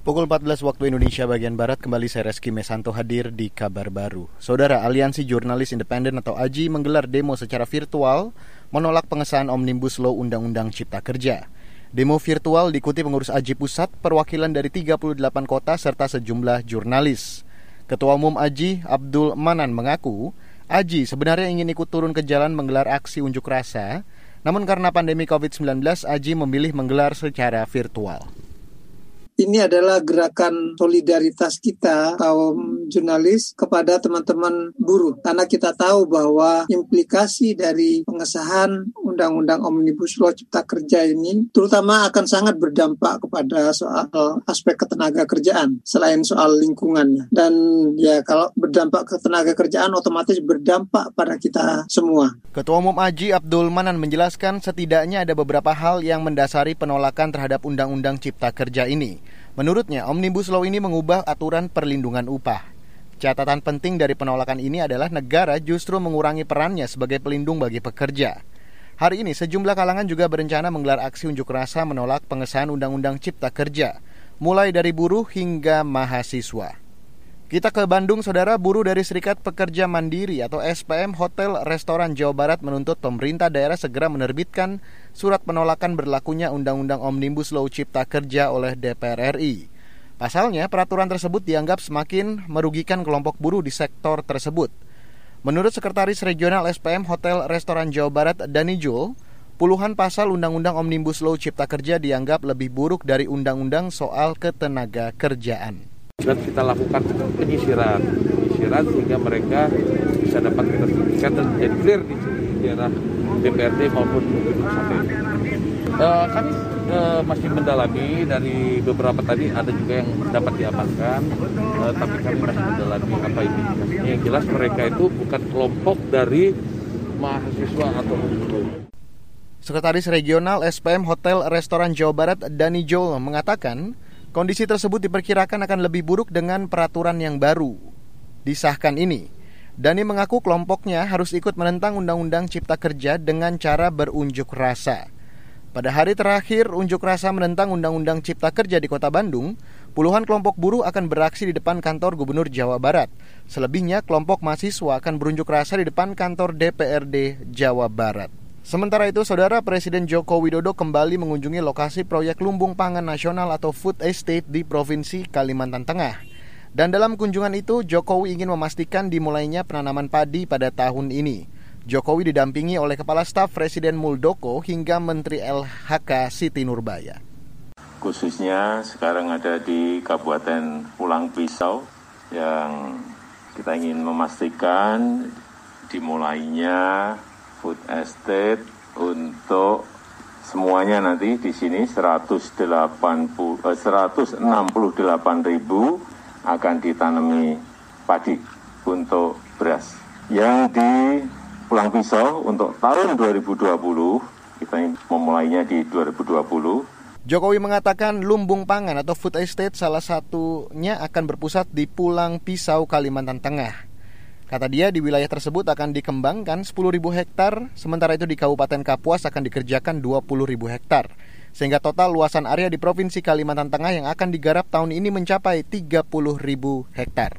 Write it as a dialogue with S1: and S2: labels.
S1: Pukul 14 waktu Indonesia bagian Barat kembali saya Reski Mesanto hadir di kabar baru. Saudara, Aliansi Jurnalis Independen atau AJI menggelar demo secara virtual menolak pengesahan Omnibus Law Undang-Undang Cipta Kerja. Demo virtual diikuti pengurus AJI Pusat, perwakilan dari 38 kota serta sejumlah jurnalis. Ketua Umum AJI, Abdul Manan mengaku, AJI sebenarnya ingin ikut turun ke jalan menggelar aksi unjuk rasa, namun karena pandemi COVID-19, AJI memilih menggelar secara virtual
S2: ini adalah gerakan solidaritas kita kaum jurnalis kepada teman-teman buruh. Karena kita tahu bahwa implikasi dari pengesahan undang-undang omnibus law cipta kerja ini terutama akan sangat berdampak kepada soal aspek ketenaga kerjaan selain soal lingkungannya dan ya kalau berdampak ke tenaga kerjaan otomatis berdampak pada kita semua.
S1: Ketua Umum Aji Abdul Manan menjelaskan setidaknya ada beberapa hal yang mendasari penolakan terhadap undang-undang cipta kerja ini. Menurutnya, Omnibus Law ini mengubah aturan perlindungan upah. Catatan penting dari penolakan ini adalah negara justru mengurangi perannya sebagai pelindung bagi pekerja. Hari ini sejumlah kalangan juga berencana menggelar aksi unjuk rasa menolak pengesahan Undang-Undang Cipta Kerja, mulai dari buruh hingga mahasiswa. Kita ke Bandung, saudara buruh dari Serikat Pekerja Mandiri atau SPM Hotel Restoran Jawa Barat menuntut pemerintah daerah segera menerbitkan surat penolakan berlakunya Undang-Undang Omnibus Law Cipta Kerja oleh DPR RI. Pasalnya, peraturan tersebut dianggap semakin merugikan kelompok buruh di sektor tersebut. Menurut Sekretaris Regional SPM Hotel Restoran Jawa Barat, Dani Jul, puluhan pasal Undang-Undang Omnibus Law Cipta Kerja dianggap lebih buruk dari Undang-Undang soal ketenaga kerjaan.
S3: Dan kita lakukan penyisiran. Penyisiran sehingga mereka bisa dapat kita dan jadi clear di daerah DPRD maupun sampai uh, kami uh, masih mendalami dari beberapa tadi ada juga yang dapat diamankan uh, tapi kami masih mendalami apa ini yang jelas mereka itu bukan kelompok dari mahasiswa atau
S1: Sekretaris Regional SPM Hotel Restoran Jawa Barat Dani Joel mengatakan Kondisi tersebut diperkirakan akan lebih buruk dengan peraturan yang baru disahkan ini. Dani mengaku kelompoknya harus ikut menentang Undang-Undang Cipta Kerja dengan cara berunjuk rasa. Pada hari terakhir unjuk rasa menentang Undang-Undang Cipta Kerja di Kota Bandung, puluhan kelompok buruh akan beraksi di depan kantor Gubernur Jawa Barat. Selebihnya, kelompok mahasiswa akan berunjuk rasa di depan kantor DPRD Jawa Barat. Sementara itu, Saudara Presiden Joko Widodo kembali mengunjungi lokasi proyek lumbung pangan nasional atau food estate di Provinsi Kalimantan Tengah. Dan dalam kunjungan itu, Jokowi ingin memastikan dimulainya penanaman padi pada tahun ini. Jokowi didampingi oleh Kepala Staf Presiden Muldoko hingga Menteri LHK Siti Nurbaya.
S4: Khususnya sekarang ada di Kabupaten Pulang Pisau yang kita ingin memastikan dimulainya food estate untuk semuanya nanti di sini 180, eh, 168 ribu akan ditanami padi untuk beras. Yang di Pulang Pisau untuk tahun 2020, kita memulainya di 2020.
S1: Jokowi mengatakan lumbung pangan atau food estate salah satunya akan berpusat di Pulang Pisau, Kalimantan Tengah. Kata dia di wilayah tersebut akan dikembangkan 10.000 hektar, sementara itu di Kabupaten Kapuas akan dikerjakan 20.000 hektar. Sehingga total luasan area di Provinsi Kalimantan Tengah yang akan digarap tahun ini mencapai 30.000 hektar.